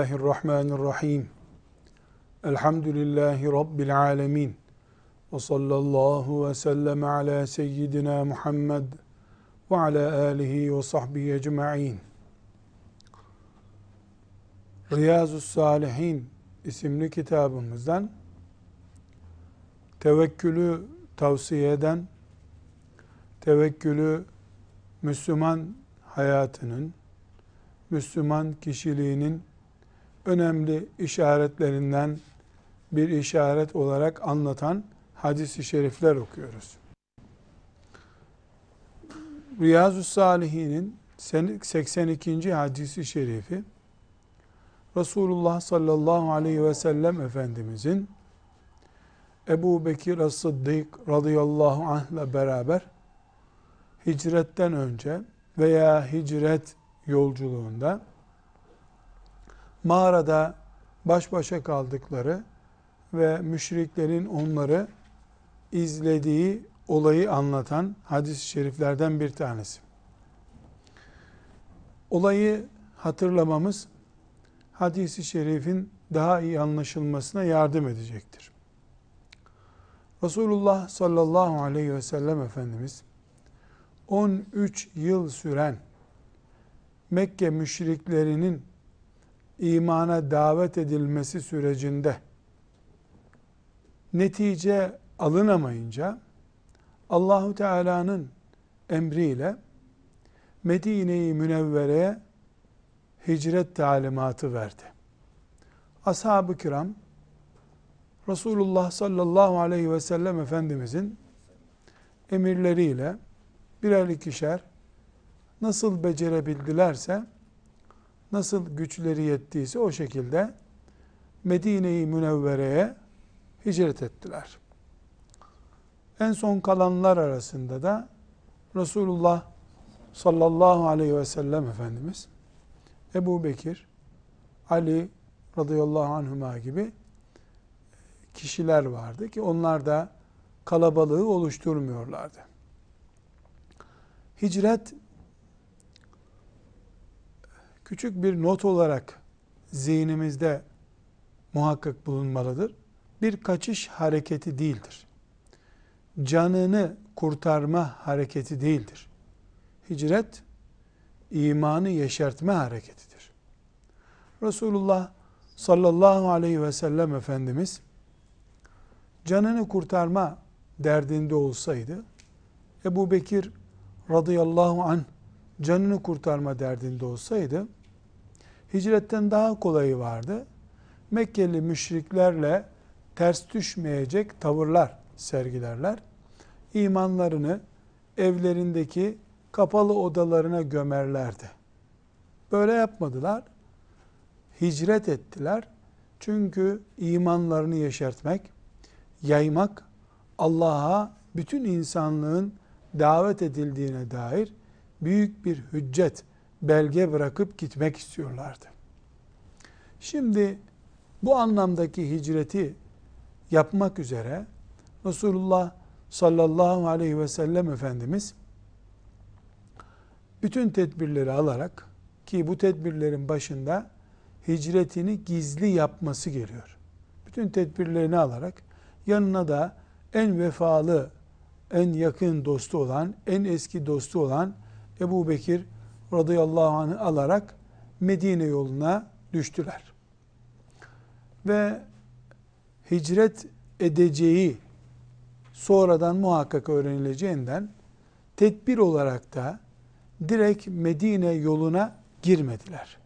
Bismillahirrahmanirrahim. Elhamdülillahi Rabbil alemin. Ve sallallahu ve sellem ala seyyidina Muhammed ve ala alihi ve sahbihi ecma'in. Riyazu Salihin isimli kitabımızdan tevekkülü tavsiye eden, tevekkülü Müslüman hayatının, Müslüman kişiliğinin önemli işaretlerinden bir işaret olarak anlatan hadis-i şerifler okuyoruz. Riyazu Salihin'in 82. hadisi şerifi Resulullah sallallahu aleyhi ve sellem Efendimizin Ebu Bekir As-Sıddık radıyallahu anh ile beraber hicretten önce veya hicret yolculuğunda mağarada baş başa kaldıkları ve müşriklerin onları izlediği olayı anlatan hadis-i şeriflerden bir tanesi. Olayı hatırlamamız hadisi şerifin daha iyi anlaşılmasına yardım edecektir. Resulullah sallallahu aleyhi ve sellem Efendimiz 13 yıl süren Mekke müşriklerinin imana davet edilmesi sürecinde netice alınamayınca Allahu Teala'nın emriyle Medine-i Münevvere'ye hicret talimatı verdi. Ashab-ı kiram Resulullah sallallahu aleyhi ve sellem Efendimizin emirleriyle birer ikişer nasıl becerebildilerse nasıl güçleri yettiyse o şekilde Medine-i Münevvere'ye hicret ettiler. En son kalanlar arasında da Resulullah sallallahu aleyhi ve sellem Efendimiz Ebu Bekir, Ali radıyallahu anhuma gibi kişiler vardı ki onlar da kalabalığı oluşturmuyorlardı. Hicret küçük bir not olarak zihnimizde muhakkak bulunmalıdır. Bir kaçış hareketi değildir. Canını kurtarma hareketi değildir. Hicret, imanı yeşertme hareketidir. Resulullah sallallahu aleyhi ve sellem Efendimiz canını kurtarma derdinde olsaydı Ebu Bekir radıyallahu anh canını kurtarma derdinde olsaydı hicretten daha kolayı vardı. Mekkeli müşriklerle ters düşmeyecek tavırlar sergilerler. İmanlarını evlerindeki kapalı odalarına gömerlerdi. Böyle yapmadılar. Hicret ettiler. Çünkü imanlarını yeşertmek, yaymak, Allah'a bütün insanlığın davet edildiğine dair büyük bir hüccet, belge bırakıp gitmek istiyorlardı. Şimdi bu anlamdaki hicreti yapmak üzere Resulullah sallallahu aleyhi ve sellem Efendimiz bütün tedbirleri alarak ki bu tedbirlerin başında hicretini gizli yapması geliyor. Bütün tedbirlerini alarak yanına da en vefalı, en yakın dostu olan, en eski dostu olan Ebu Bekir radıyallahu anh'ı alarak Medine yoluna düştüler. Ve hicret edeceği sonradan muhakkak öğrenileceğinden tedbir olarak da direkt Medine yoluna girmediler.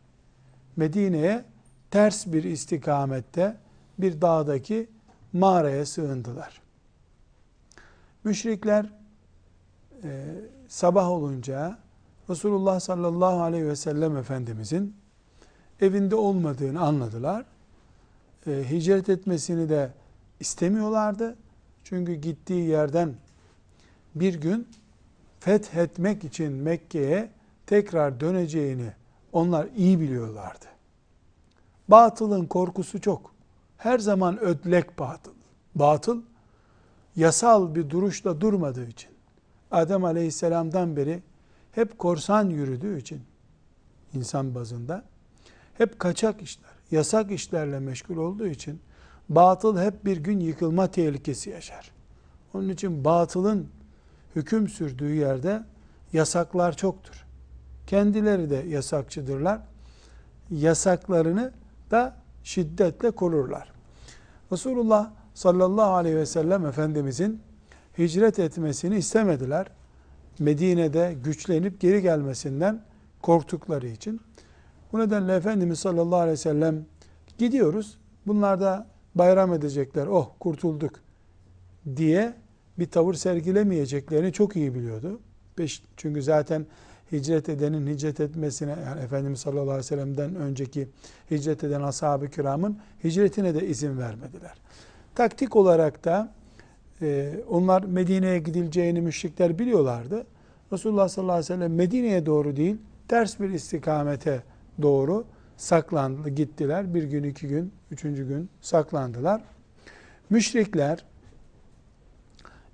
Medine'ye ters bir istikamette bir dağdaki mağaraya sığındılar. Müşrikler e, sabah olunca Resulullah sallallahu aleyhi ve sellem Efendimizin evinde olmadığını anladılar. E, hicret etmesini de istemiyorlardı. Çünkü gittiği yerden bir gün fethetmek için Mekke'ye tekrar döneceğini onlar iyi biliyorlardı. Batılın korkusu çok. Her zaman ödlek batıl. Batıl yasal bir duruşla durmadığı için Adem Aleyhisselam'dan beri hep korsan yürüdüğü için insan bazında hep kaçak işler, yasak işlerle meşgul olduğu için batıl hep bir gün yıkılma tehlikesi yaşar. Onun için batılın hüküm sürdüğü yerde yasaklar çoktur. Kendileri de yasakçıdırlar. Yasaklarını da şiddetle korurlar. Resulullah sallallahu aleyhi ve sellem Efendimizin hicret etmesini istemediler. Medine'de güçlenip geri gelmesinden korktukları için. Bu nedenle Efendimiz sallallahu aleyhi ve sellem gidiyoruz. Bunlar da bayram edecekler. Oh kurtulduk diye bir tavır sergilemeyeceklerini çok iyi biliyordu. Çünkü zaten hicret edenin hicret etmesine yani Efendimiz sallallahu aleyhi ve sellem'den önceki hicret eden ashab-ı kiramın hicretine de izin vermediler. Taktik olarak da e, onlar Medine'ye gidileceğini müşrikler biliyorlardı. Resulullah sallallahu aleyhi ve sellem Medine'ye doğru değil, ters bir istikamete doğru saklandı, gittiler. Bir gün, iki gün, üçüncü gün saklandılar. Müşrikler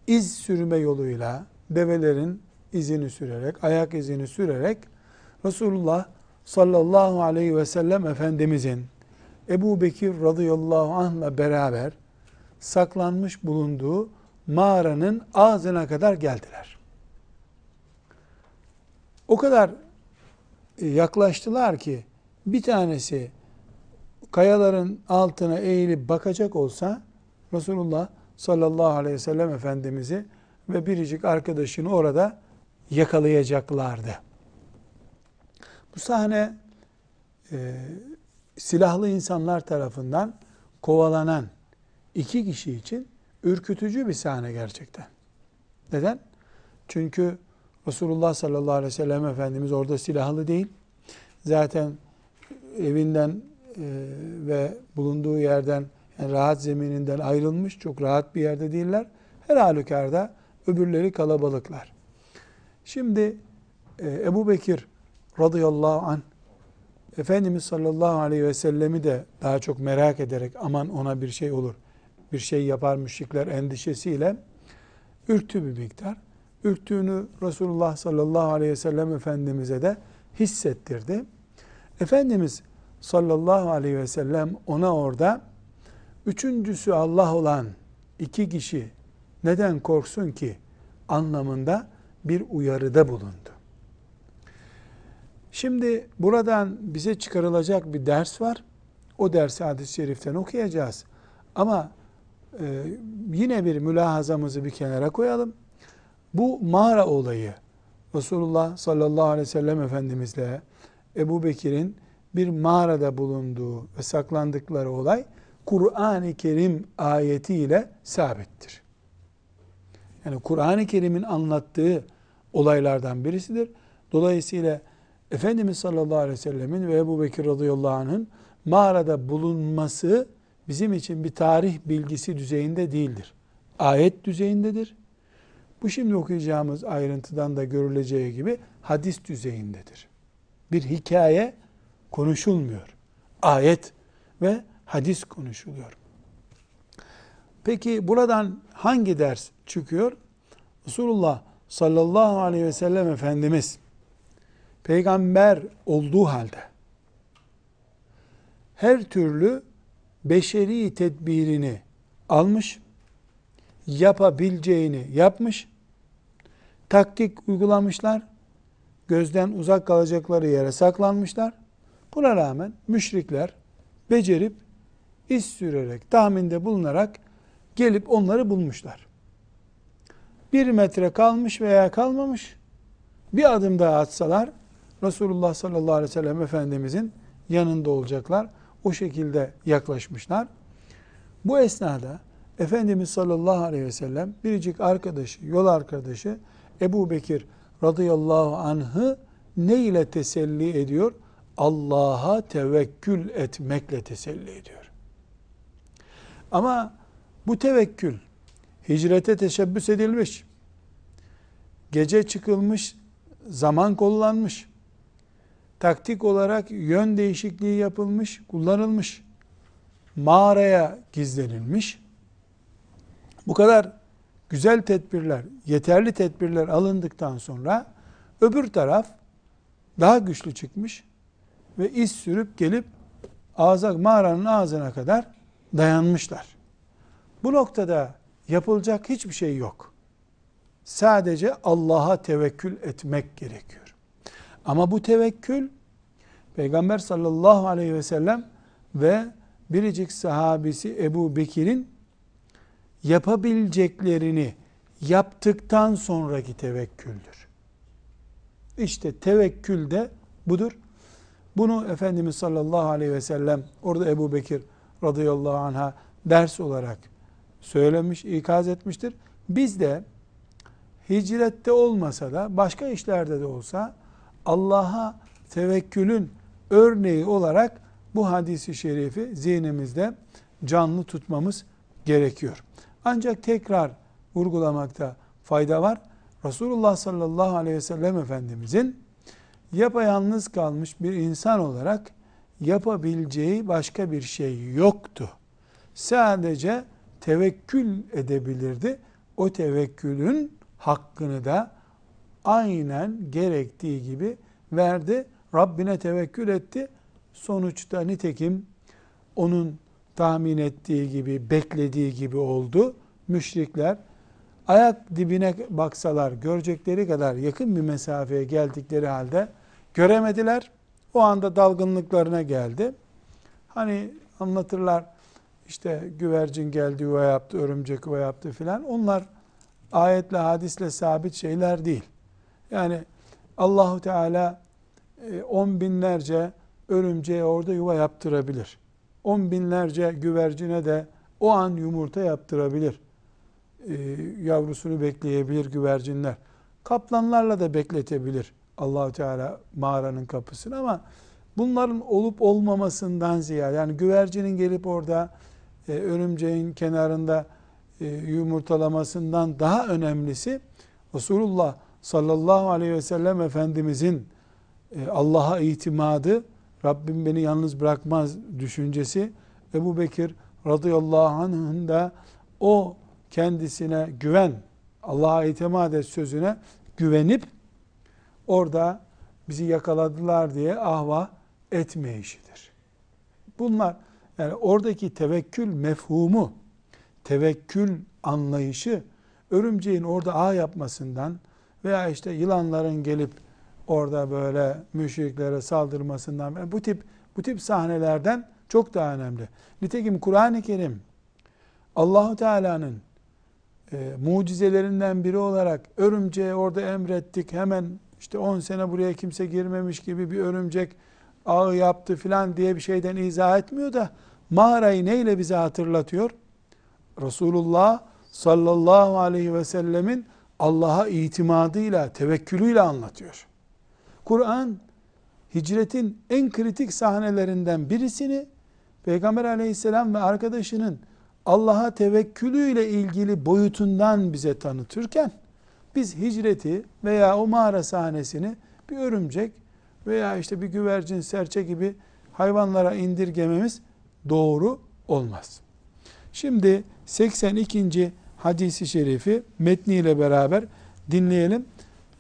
iz sürme yoluyla develerin izini sürerek, ayak izini sürerek Resulullah sallallahu aleyhi ve sellem Efendimizin Ebu Bekir radıyallahu anh'la beraber saklanmış bulunduğu mağaranın ağzına kadar geldiler. O kadar e, yaklaştılar ki bir tanesi kayaların altına eğilip bakacak olsa Resulullah sallallahu aleyhi ve sellem Efendimiz'i ve biricik arkadaşını orada yakalayacaklardı. Bu sahne e, silahlı insanlar tarafından kovalanan iki kişi için ürkütücü bir sahne gerçekten. Neden? Çünkü Resulullah sallallahu aleyhi ve sellem Efendimiz orada silahlı değil. Zaten evinden e, ve bulunduğu yerden yani rahat zemininden ayrılmış. Çok rahat bir yerde değiller. Her halükarda öbürleri kalabalıklar. Şimdi e, Ebu Bekir radıyallahu an Efendimiz sallallahu aleyhi ve sellemi de daha çok merak ederek aman ona bir şey olur, bir şey yapar müşrikler endişesiyle ürktü bir miktar. Ürktüğünü Resulullah sallallahu aleyhi ve sellem Efendimiz'e de hissettirdi. Efendimiz sallallahu aleyhi ve sellem ona orada üçüncüsü Allah olan iki kişi neden korksun ki anlamında bir uyarıda bulundu. Şimdi buradan bize çıkarılacak bir ders var. O dersi hadis-i şeriften okuyacağız. Ama e, yine bir mülahazamızı bir kenara koyalım. Bu mağara olayı Resulullah sallallahu aleyhi ve sellem Efendimizle Ebu Bekir'in bir mağarada bulunduğu ve saklandıkları olay Kur'an-ı Kerim ayetiyle sabittir. Yani Kur'an-ı Kerim'in anlattığı olaylardan birisidir. Dolayısıyla Efendimiz sallallahu aleyhi ve sellemin ve Ebu Bekir radıyallahu anh'ın mağarada bulunması bizim için bir tarih bilgisi düzeyinde değildir. Ayet düzeyindedir. Bu şimdi okuyacağımız ayrıntıdan da görüleceği gibi hadis düzeyindedir. Bir hikaye konuşulmuyor. Ayet ve hadis konuşuluyor. Peki buradan hangi ders çıkıyor? Resulullah sallallahu aleyhi ve sellem Efendimiz peygamber olduğu halde her türlü beşeri tedbirini almış, yapabileceğini yapmış, taktik uygulamışlar, gözden uzak kalacakları yere saklanmışlar. Buna rağmen müşrikler becerip, iz sürerek, tahminde bulunarak gelip onları bulmuşlar. Bir metre kalmış veya kalmamış, bir adım daha atsalar, Resulullah sallallahu aleyhi ve sellem Efendimizin yanında olacaklar. O şekilde yaklaşmışlar. Bu esnada Efendimiz sallallahu aleyhi ve sellem biricik arkadaşı, yol arkadaşı Ebu Bekir radıyallahu anh'ı ne ile teselli ediyor? Allah'a tevekkül etmekle teselli ediyor. Ama bu tevekkül hicrete teşebbüs edilmiş, gece çıkılmış, zaman kullanmış, taktik olarak yön değişikliği yapılmış, kullanılmış, mağaraya gizlenilmiş. Bu kadar güzel tedbirler, yeterli tedbirler alındıktan sonra öbür taraf daha güçlü çıkmış ve iz sürüp gelip ağza, mağaranın ağzına kadar dayanmışlar. Bu noktada yapılacak hiçbir şey yok. Sadece Allah'a tevekkül etmek gerekiyor. Ama bu tevekkül Peygamber sallallahu aleyhi ve sellem ve biricik sahabisi Ebu Bekir'in yapabileceklerini yaptıktan sonraki tevekküldür. İşte tevekkül de budur. Bunu Efendimiz sallallahu aleyhi ve sellem orada Ebu Bekir radıyallahu anh'a ders olarak söylemiş, ikaz etmiştir. Biz de hicrette olmasa da başka işlerde de olsa Allah'a tevekkülün örneği olarak bu hadisi şerifi zihnimizde canlı tutmamız gerekiyor. Ancak tekrar vurgulamakta fayda var. Resulullah sallallahu aleyhi ve sellem Efendimizin yapayalnız kalmış bir insan olarak yapabileceği başka bir şey yoktu. Sadece tevekkül edebilirdi. O tevekkülün hakkını da aynen gerektiği gibi verdi. Rabbine tevekkül etti. Sonuçta nitekim onun tahmin ettiği gibi, beklediği gibi oldu. Müşrikler ayak dibine baksalar görecekleri kadar yakın bir mesafeye geldikleri halde göremediler. O anda dalgınlıklarına geldi. Hani anlatırlar işte güvercin geldi yuva yaptı, örümcek yuva yaptı filan. Onlar ayetle, hadisle sabit şeyler değil. Yani Allahu Teala e, on binlerce örümceğe orada yuva yaptırabilir. On binlerce güvercine de o an yumurta yaptırabilir. Ee, yavrusunu bekleyebilir güvercinler. Kaplanlarla da bekletebilir Allahu Teala mağaranın kapısını ama bunların olup olmamasından ziyade yani güvercinin gelip orada e, örümceğin kenarında e, yumurtalamasından daha önemlisi Resulullah sallallahu aleyhi ve sellem Efendimizin e, Allah'a itimadı, Rabbim beni yalnız bırakmaz düşüncesi, Ebu Bekir radıyallahu anh'ın da o kendisine güven, Allah'a itimat et sözüne güvenip orada bizi yakaladılar diye ahva etmeyişidir. Bunlar yani oradaki tevekkül mefhumu, tevekkül anlayışı örümceğin orada ağ yapmasından veya işte yılanların gelip orada böyle müşriklere saldırmasından bu tip bu tip sahnelerden çok daha önemli. Nitekim Kur'an-ı Kerim Allahu Teala'nın e, mucizelerinden biri olarak örümceğe orada emrettik hemen işte 10 sene buraya kimse girmemiş gibi bir örümcek ağı yaptı filan diye bir şeyden izah etmiyor da mağarayı neyle bize hatırlatıyor? Resulullah sallallahu aleyhi ve sellemin Allah'a itimadıyla, tevekkülüyle anlatıyor. Kur'an hicretin en kritik sahnelerinden birisini Peygamber aleyhisselam ve arkadaşının Allah'a tevekkülüyle ilgili boyutundan bize tanıtırken biz hicreti veya o mağara sahnesini bir örümcek veya işte bir güvercin, serçe gibi hayvanlara indirgememiz doğru olmaz. Şimdi 82 hadisi şerifi metniyle beraber dinleyelim.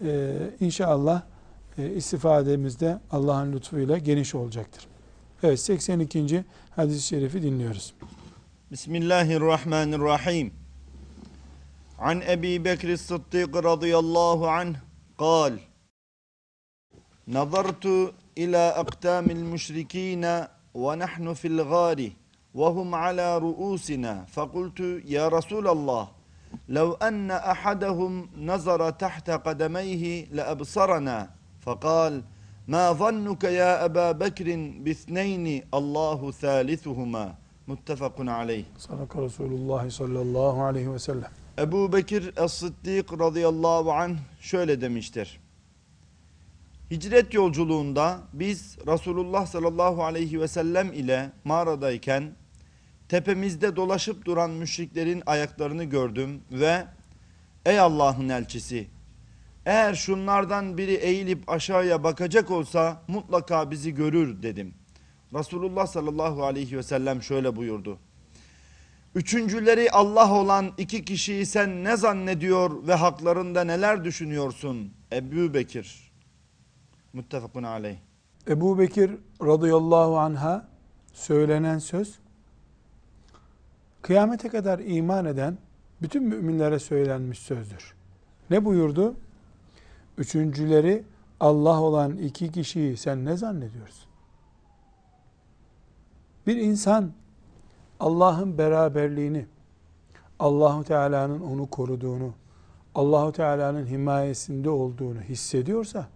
Ee, inşallah e, istifademizde Allah'ın lütfuyla geniş olacaktır. Evet 82. hadis-i şerifi dinliyoruz. Bismillahirrahmanirrahim. An Ebi Bekir Sıddık radıyallahu anh قال نظرت إلى أقدام المشركين ونحن في الغار وهم على رؤوسنا. فقلت يا رسول الله لو أن أحدهم نظر تحت قدميه لأبصرنا. فقال ما ظنك يا أبا بكر باثنين الله ثالثهما. متفق عليه. صدق رسول الله صلى الله عليه وسلم. أبو بكر الصديق رضي الله عنه شوية demiştir Hicret yolculuğunda biz Resulullah sallallahu aleyhi ve sellem ile mağaradayken tepemizde dolaşıp duran müşriklerin ayaklarını gördüm ve ey Allah'ın elçisi eğer şunlardan biri eğilip aşağıya bakacak olsa mutlaka bizi görür dedim. Resulullah sallallahu aleyhi ve sellem şöyle buyurdu. Üçüncüleri Allah olan iki kişiyi sen ne zannediyor ve haklarında neler düşünüyorsun? Ebu Bekir. Muttefakun aleyh. Ebu Bekir radıyallahu anha söylenen söz, kıyamete kadar iman eden bütün müminlere söylenmiş sözdür. Ne buyurdu? Üçüncüleri Allah olan iki kişiyi sen ne zannediyorsun? Bir insan Allah'ın beraberliğini, Allahu Teala'nın onu koruduğunu, Allahu Teala'nın himayesinde olduğunu hissediyorsa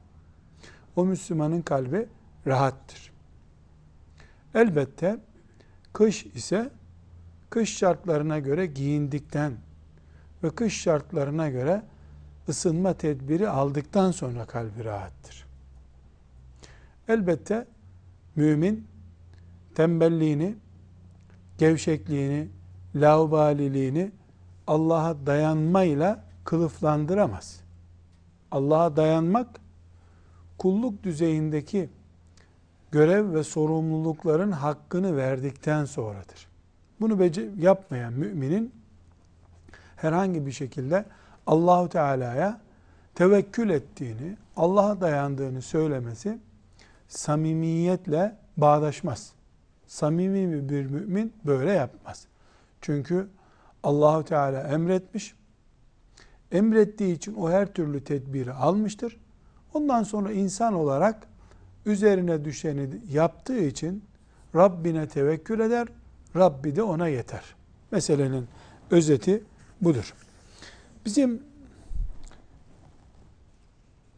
o Müslümanın kalbi rahattır. Elbette kış ise kış şartlarına göre giyindikten ve kış şartlarına göre ısınma tedbiri aldıktan sonra kalbi rahattır. Elbette mümin tembelliğini, gevşekliğini, laubaliliğini Allah'a dayanmayla kılıflandıramaz. Allah'a dayanmak kulluk düzeyindeki görev ve sorumlulukların hakkını verdikten sonradır. Bunu yapmayan müminin herhangi bir şekilde Allahu Teala'ya tevekkül ettiğini, Allah'a dayandığını söylemesi samimiyetle bağdaşmaz. Samimi bir mümin böyle yapmaz. Çünkü Allahu Teala emretmiş. Emrettiği için o her türlü tedbiri almıştır. Ondan sonra insan olarak üzerine düşeni yaptığı için Rabbine tevekkül eder. Rabbi de ona yeter. Meselenin özeti budur. Bizim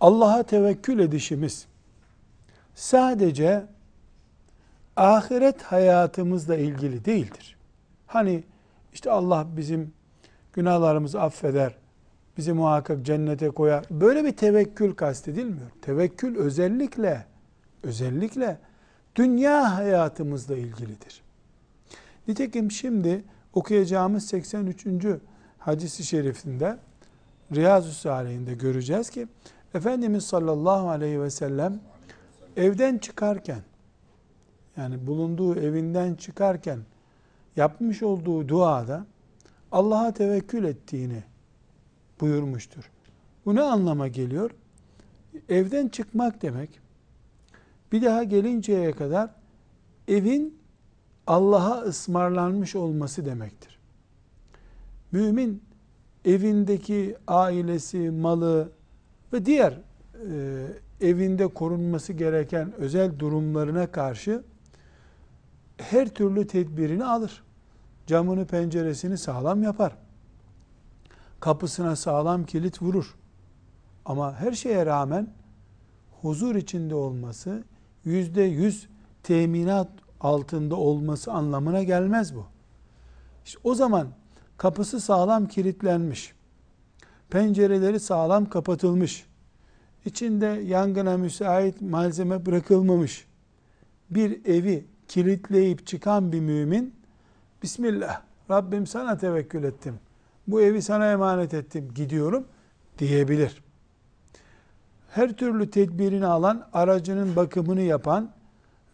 Allah'a tevekkül edişimiz sadece ahiret hayatımızla ilgili değildir. Hani işte Allah bizim günahlarımızı affeder, bizi muhakkak cennete koyar. Böyle bir tevekkül kastedilmiyor. Tevekkül özellikle özellikle dünya hayatımızla ilgilidir. Nitekim şimdi okuyacağımız 83. hadisi şerifinde Riyazu Salihinde göreceğiz ki Efendimiz sallallahu aleyhi ve sellem evden çıkarken yani bulunduğu evinden çıkarken yapmış olduğu duada Allah'a tevekkül ettiğini buyurmuştur. Bu ne anlama geliyor? Evden çıkmak demek bir daha gelinceye kadar evin Allah'a ısmarlanmış olması demektir. Mümin evindeki ailesi, malı ve diğer e, evinde korunması gereken özel durumlarına karşı her türlü tedbirini alır. Camını penceresini sağlam yapar. Kapısına sağlam kilit vurur. Ama her şeye rağmen huzur içinde olması, yüzde yüz teminat altında olması anlamına gelmez bu. İşte o zaman kapısı sağlam kilitlenmiş, pencereleri sağlam kapatılmış, içinde yangına müsait malzeme bırakılmamış bir evi kilitleyip çıkan bir mümin, Bismillah, Rabbim sana tevekkül ettim, bu evi sana emanet ettim, gidiyorum diyebilir. Her türlü tedbirini alan, aracının bakımını yapan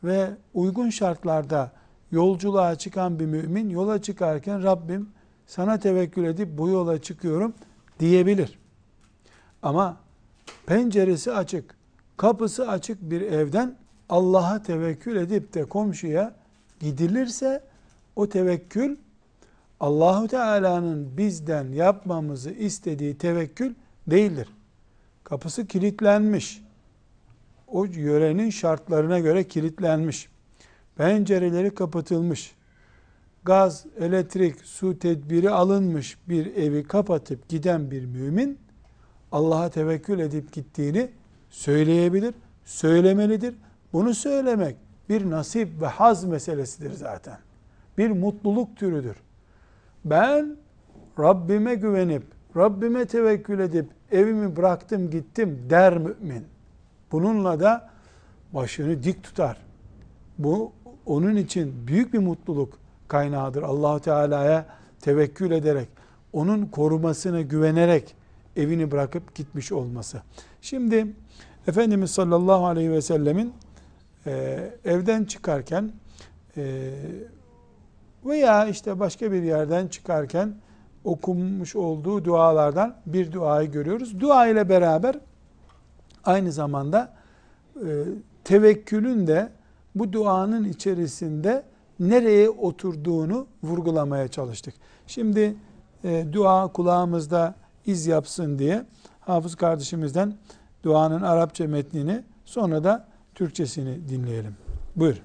ve uygun şartlarda yolculuğa çıkan bir mümin yola çıkarken Rabbim sana tevekkül edip bu yola çıkıyorum diyebilir. Ama penceresi açık, kapısı açık bir evden Allah'a tevekkül edip de komşuya gidilirse o tevekkül Allahu Teala'nın bizden yapmamızı istediği tevekkül değildir. Kapısı kilitlenmiş. O yörenin şartlarına göre kilitlenmiş. Pencereleri kapatılmış. Gaz, elektrik, su tedbiri alınmış bir evi kapatıp giden bir mümin Allah'a tevekkül edip gittiğini söyleyebilir, söylemelidir. Bunu söylemek bir nasip ve haz meselesidir zaten. Bir mutluluk türüdür. Ben Rabbime güvenip, Rabbime tevekkül edip evimi bıraktım gittim der mümin. Bununla da başını dik tutar. Bu onun için büyük bir mutluluk kaynağıdır. Allahu Teala'ya tevekkül ederek, onun korumasına güvenerek evini bırakıp gitmiş olması. Şimdi Efendimiz sallallahu aleyhi ve sellemin e, evden çıkarken e, veya işte başka bir yerden çıkarken okunmuş olduğu dualardan bir duayı görüyoruz. Dua ile beraber aynı zamanda e, tevekkülün de bu duanın içerisinde nereye oturduğunu vurgulamaya çalıştık. Şimdi e, dua kulağımızda iz yapsın diye Hafız kardeşimizden duanın Arapça metnini sonra da Türkçesini dinleyelim. Buyur.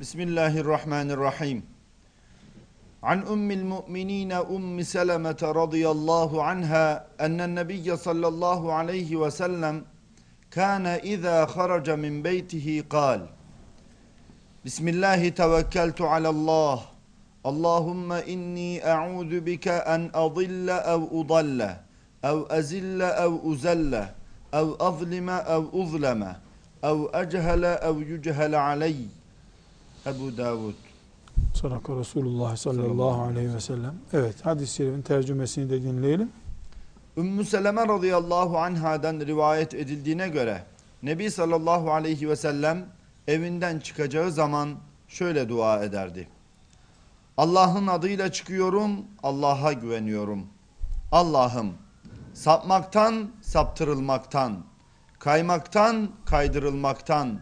Bismillahirrahmanirrahim. عن أم المؤمنين أم سلمة رضي الله عنها أن النبي صلى الله عليه وسلم كان إذا خرج من بيته قال بسم الله توكلت على الله اللهم إني أعوذ بك أن أضل أو أضل أو أزل أو أزل أو أظلم أو أظلم أو أجهل أو يجهل علي. أبو داود. Sadaka Resulullah sallallahu aleyhi ve sellem. Evet hadis-i şerifin tercümesini de dinleyelim. Ümmü Seleme radıyallahu anhadan rivayet edildiğine göre Nebi sallallahu aleyhi ve sellem evinden çıkacağı zaman şöyle dua ederdi. Allah'ın adıyla çıkıyorum, Allah'a güveniyorum. Allah'ım sapmaktan, saptırılmaktan, kaymaktan, kaydırılmaktan,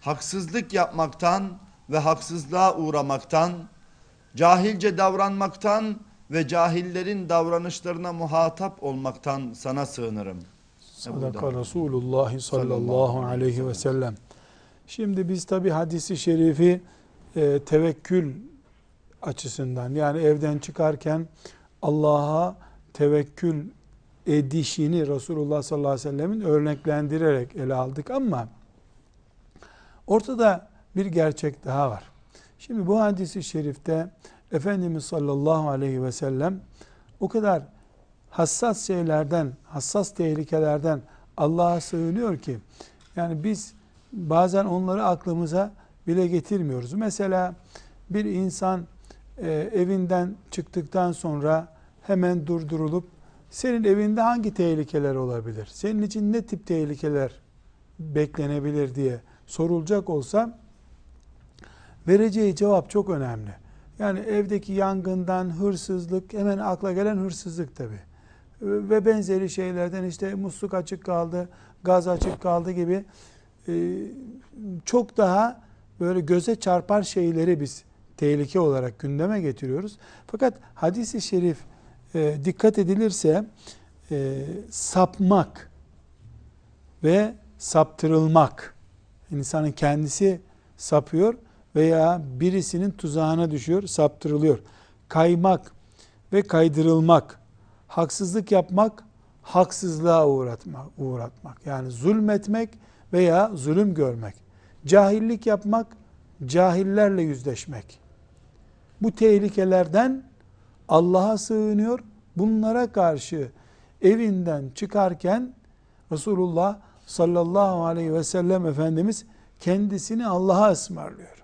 haksızlık yapmaktan ve haksızlığa uğramaktan, cahilce davranmaktan ve cahillerin davranışlarına muhatap olmaktan sana sığınırım. Sadaka Resulullah sallallahu aleyhi ve sellem. Şimdi biz tabi hadisi şerifi e, tevekkül açısından yani evden çıkarken Allah'a tevekkül edişini Resulullah sallallahu aleyhi ve sellemin örneklendirerek ele aldık ama ortada bir gerçek daha var. Şimdi bu hadisi şerifte Efendimiz sallallahu aleyhi ve sellem o kadar hassas şeylerden, hassas tehlikelerden Allah'a sığınıyor ki yani biz bazen onları aklımıza bile getirmiyoruz. Mesela bir insan e, evinden çıktıktan sonra hemen durdurulup senin evinde hangi tehlikeler olabilir? Senin için ne tip tehlikeler beklenebilir diye sorulacak olsa vereceği cevap çok önemli. Yani evdeki yangından hırsızlık hemen akla gelen hırsızlık tabi. Ve benzeri şeylerden işte musluk açık kaldı, gaz açık kaldı gibi e, çok daha böyle göze çarpar şeyleri biz tehlike olarak gündeme getiriyoruz. Fakat hadisi şerif e, dikkat edilirse e, sapmak ve saptırılmak insanın kendisi sapıyor veya birisinin tuzağına düşüyor, saptırılıyor. Kaymak ve kaydırılmak, haksızlık yapmak, haksızlığa uğratmak, uğratmak. Yani zulmetmek veya zulüm görmek. Cahillik yapmak, cahillerle yüzleşmek. Bu tehlikelerden Allah'a sığınıyor. Bunlara karşı evinden çıkarken Resulullah sallallahu aleyhi ve sellem Efendimiz kendisini Allah'a ısmarlıyor.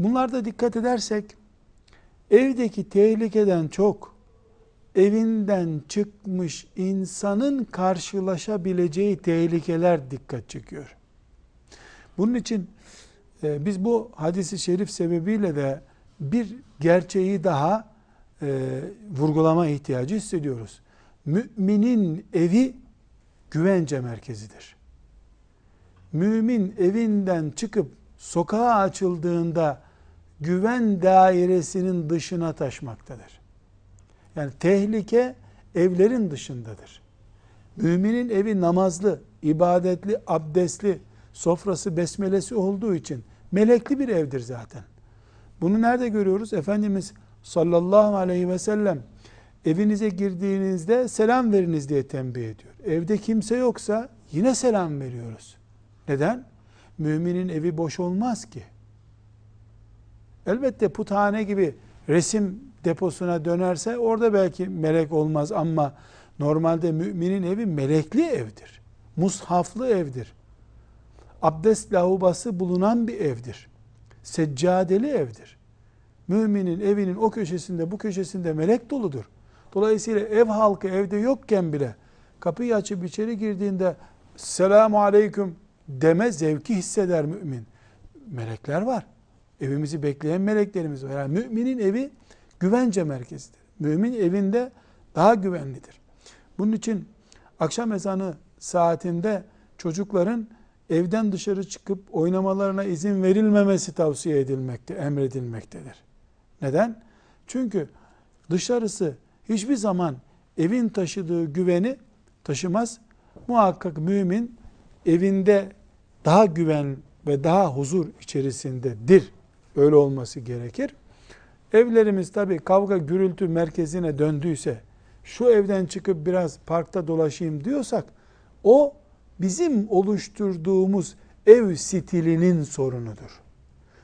Bunlarda dikkat edersek evdeki tehlikeden çok evinden çıkmış insanın karşılaşabileceği tehlikeler dikkat çekiyor. Bunun için e, biz bu hadisi şerif sebebiyle de bir gerçeği daha e, vurgulama ihtiyacı hissediyoruz. Müminin evi güvence merkezidir. Mümin evinden çıkıp sokağa açıldığında güven dairesinin dışına taşmaktadır. Yani tehlike evlerin dışındadır. Müminin evi namazlı, ibadetli, abdestli, sofrası, besmelesi olduğu için melekli bir evdir zaten. Bunu nerede görüyoruz? Efendimiz sallallahu aleyhi ve sellem evinize girdiğinizde selam veriniz diye tembih ediyor. Evde kimse yoksa yine selam veriyoruz. Neden? Müminin evi boş olmaz ki. Elbette puthane gibi resim deposuna dönerse orada belki melek olmaz ama normalde müminin evi melekli evdir. Mushaflı evdir. Abdest lavabası bulunan bir evdir. Seccadeli evdir. Müminin evinin o köşesinde bu köşesinde melek doludur. Dolayısıyla ev halkı evde yokken bile kapıyı açıp içeri girdiğinde selamu aleyküm deme zevki hisseder mümin. Melekler var. Evimizi bekleyen meleklerimiz var. Yani müminin evi güvence merkezidir. Mümin evinde daha güvenlidir. Bunun için akşam ezanı saatinde çocukların evden dışarı çıkıp oynamalarına izin verilmemesi tavsiye edilmekte, emredilmektedir. Neden? Çünkü dışarısı hiçbir zaman evin taşıdığı güveni taşımaz. Muhakkak mümin evinde daha güven ve daha huzur içerisindedir. Öyle olması gerekir. Evlerimiz tabi kavga gürültü merkezine döndüyse, şu evden çıkıp biraz parkta dolaşayım diyorsak, o bizim oluşturduğumuz ev stilinin sorunudur.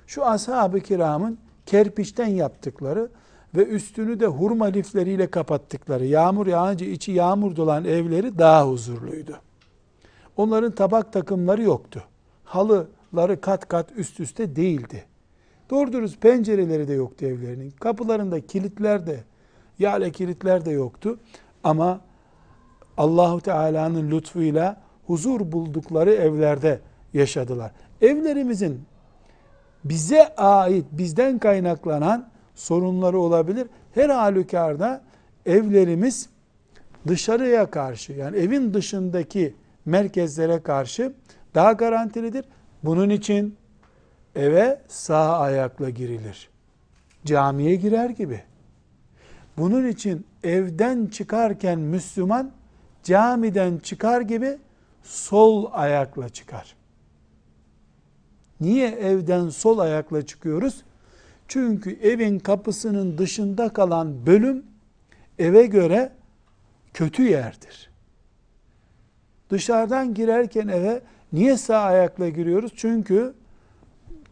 Şu ashab-ı kiramın kerpiçten yaptıkları ve üstünü de hurma lifleriyle kapattıkları, yağmur yağınca içi yağmur dolan evleri daha huzurluydu. Onların tabak takımları yoktu. Halıları kat kat üst üste değildi. Doğru dürüst pencereleri de yoktu evlerinin. Kapılarında kilitler de, yale kilitler de yoktu. Ama Allahu Teala'nın lütfuyla huzur buldukları evlerde yaşadılar. Evlerimizin bize ait, bizden kaynaklanan sorunları olabilir. Her halükarda evlerimiz dışarıya karşı yani evin dışındaki merkezlere karşı daha garantilidir. Bunun için eve sağ ayakla girilir. Camiye girer gibi. Bunun için evden çıkarken Müslüman camiden çıkar gibi sol ayakla çıkar. Niye evden sol ayakla çıkıyoruz? Çünkü evin kapısının dışında kalan bölüm eve göre kötü yerdir. Dışarıdan girerken eve niye sağ ayakla giriyoruz? Çünkü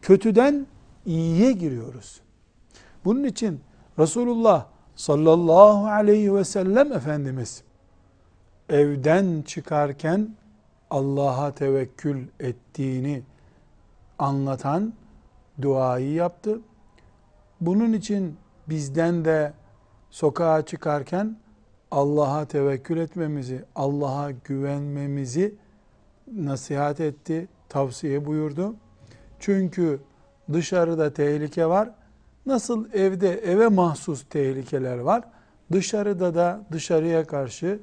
kötüden iyiye giriyoruz. Bunun için Resulullah sallallahu aleyhi ve sellem Efendimiz evden çıkarken Allah'a tevekkül ettiğini anlatan duayı yaptı. Bunun için bizden de sokağa çıkarken Allah'a tevekkül etmemizi, Allah'a güvenmemizi nasihat etti, tavsiye buyurdu. Çünkü dışarıda tehlike var. Nasıl evde eve mahsus tehlikeler var, dışarıda da dışarıya karşı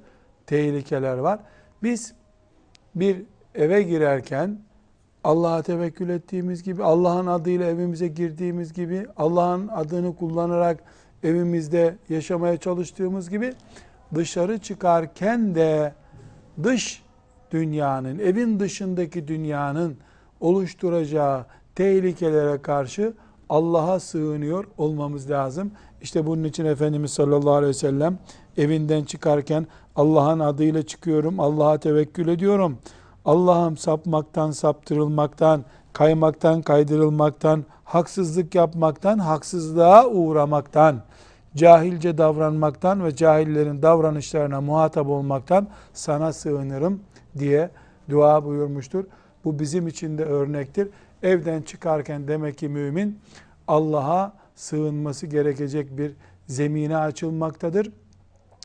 tehlikeler var. Biz bir eve girerken Allah'a tevekkül ettiğimiz gibi, Allah'ın adıyla evimize girdiğimiz gibi, Allah'ın adını kullanarak evimizde yaşamaya çalıştığımız gibi dışarı çıkarken de dış dünyanın, evin dışındaki dünyanın oluşturacağı tehlikelere karşı Allah'a sığınıyor olmamız lazım. İşte bunun için Efendimiz sallallahu aleyhi ve sellem evinden çıkarken Allah'ın adıyla çıkıyorum, Allah'a tevekkül ediyorum. Allah'ım sapmaktan, saptırılmaktan, kaymaktan, kaydırılmaktan, haksızlık yapmaktan, haksızlığa uğramaktan, cahilce davranmaktan ve cahillerin davranışlarına muhatap olmaktan sana sığınırım diye dua buyurmuştur. Bu bizim için de örnektir. Evden çıkarken demek ki mümin Allah'a sığınması gerekecek bir zemine açılmaktadır.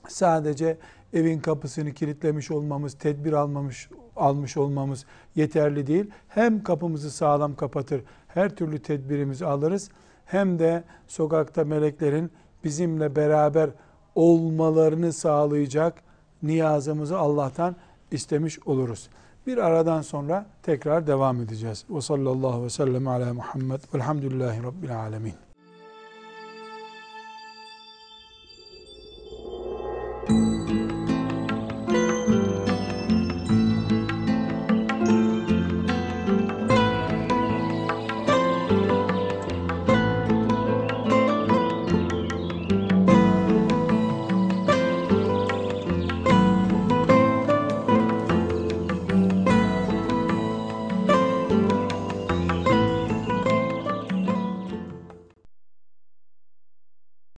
Sadece evin kapısını kilitlemiş olmamız, tedbir almamış almış olmamız yeterli değil. Hem kapımızı sağlam kapatır, her türlü tedbirimizi alırız. Hem de sokakta meleklerin bizimle beraber olmalarını sağlayacak niyazımızı Allah'tan istemiş oluruz. Bir aradan sonra tekrar devam edeceğiz. Ve sallallahu ve sellem ala Muhammed velhamdülillahi rabbil alemin.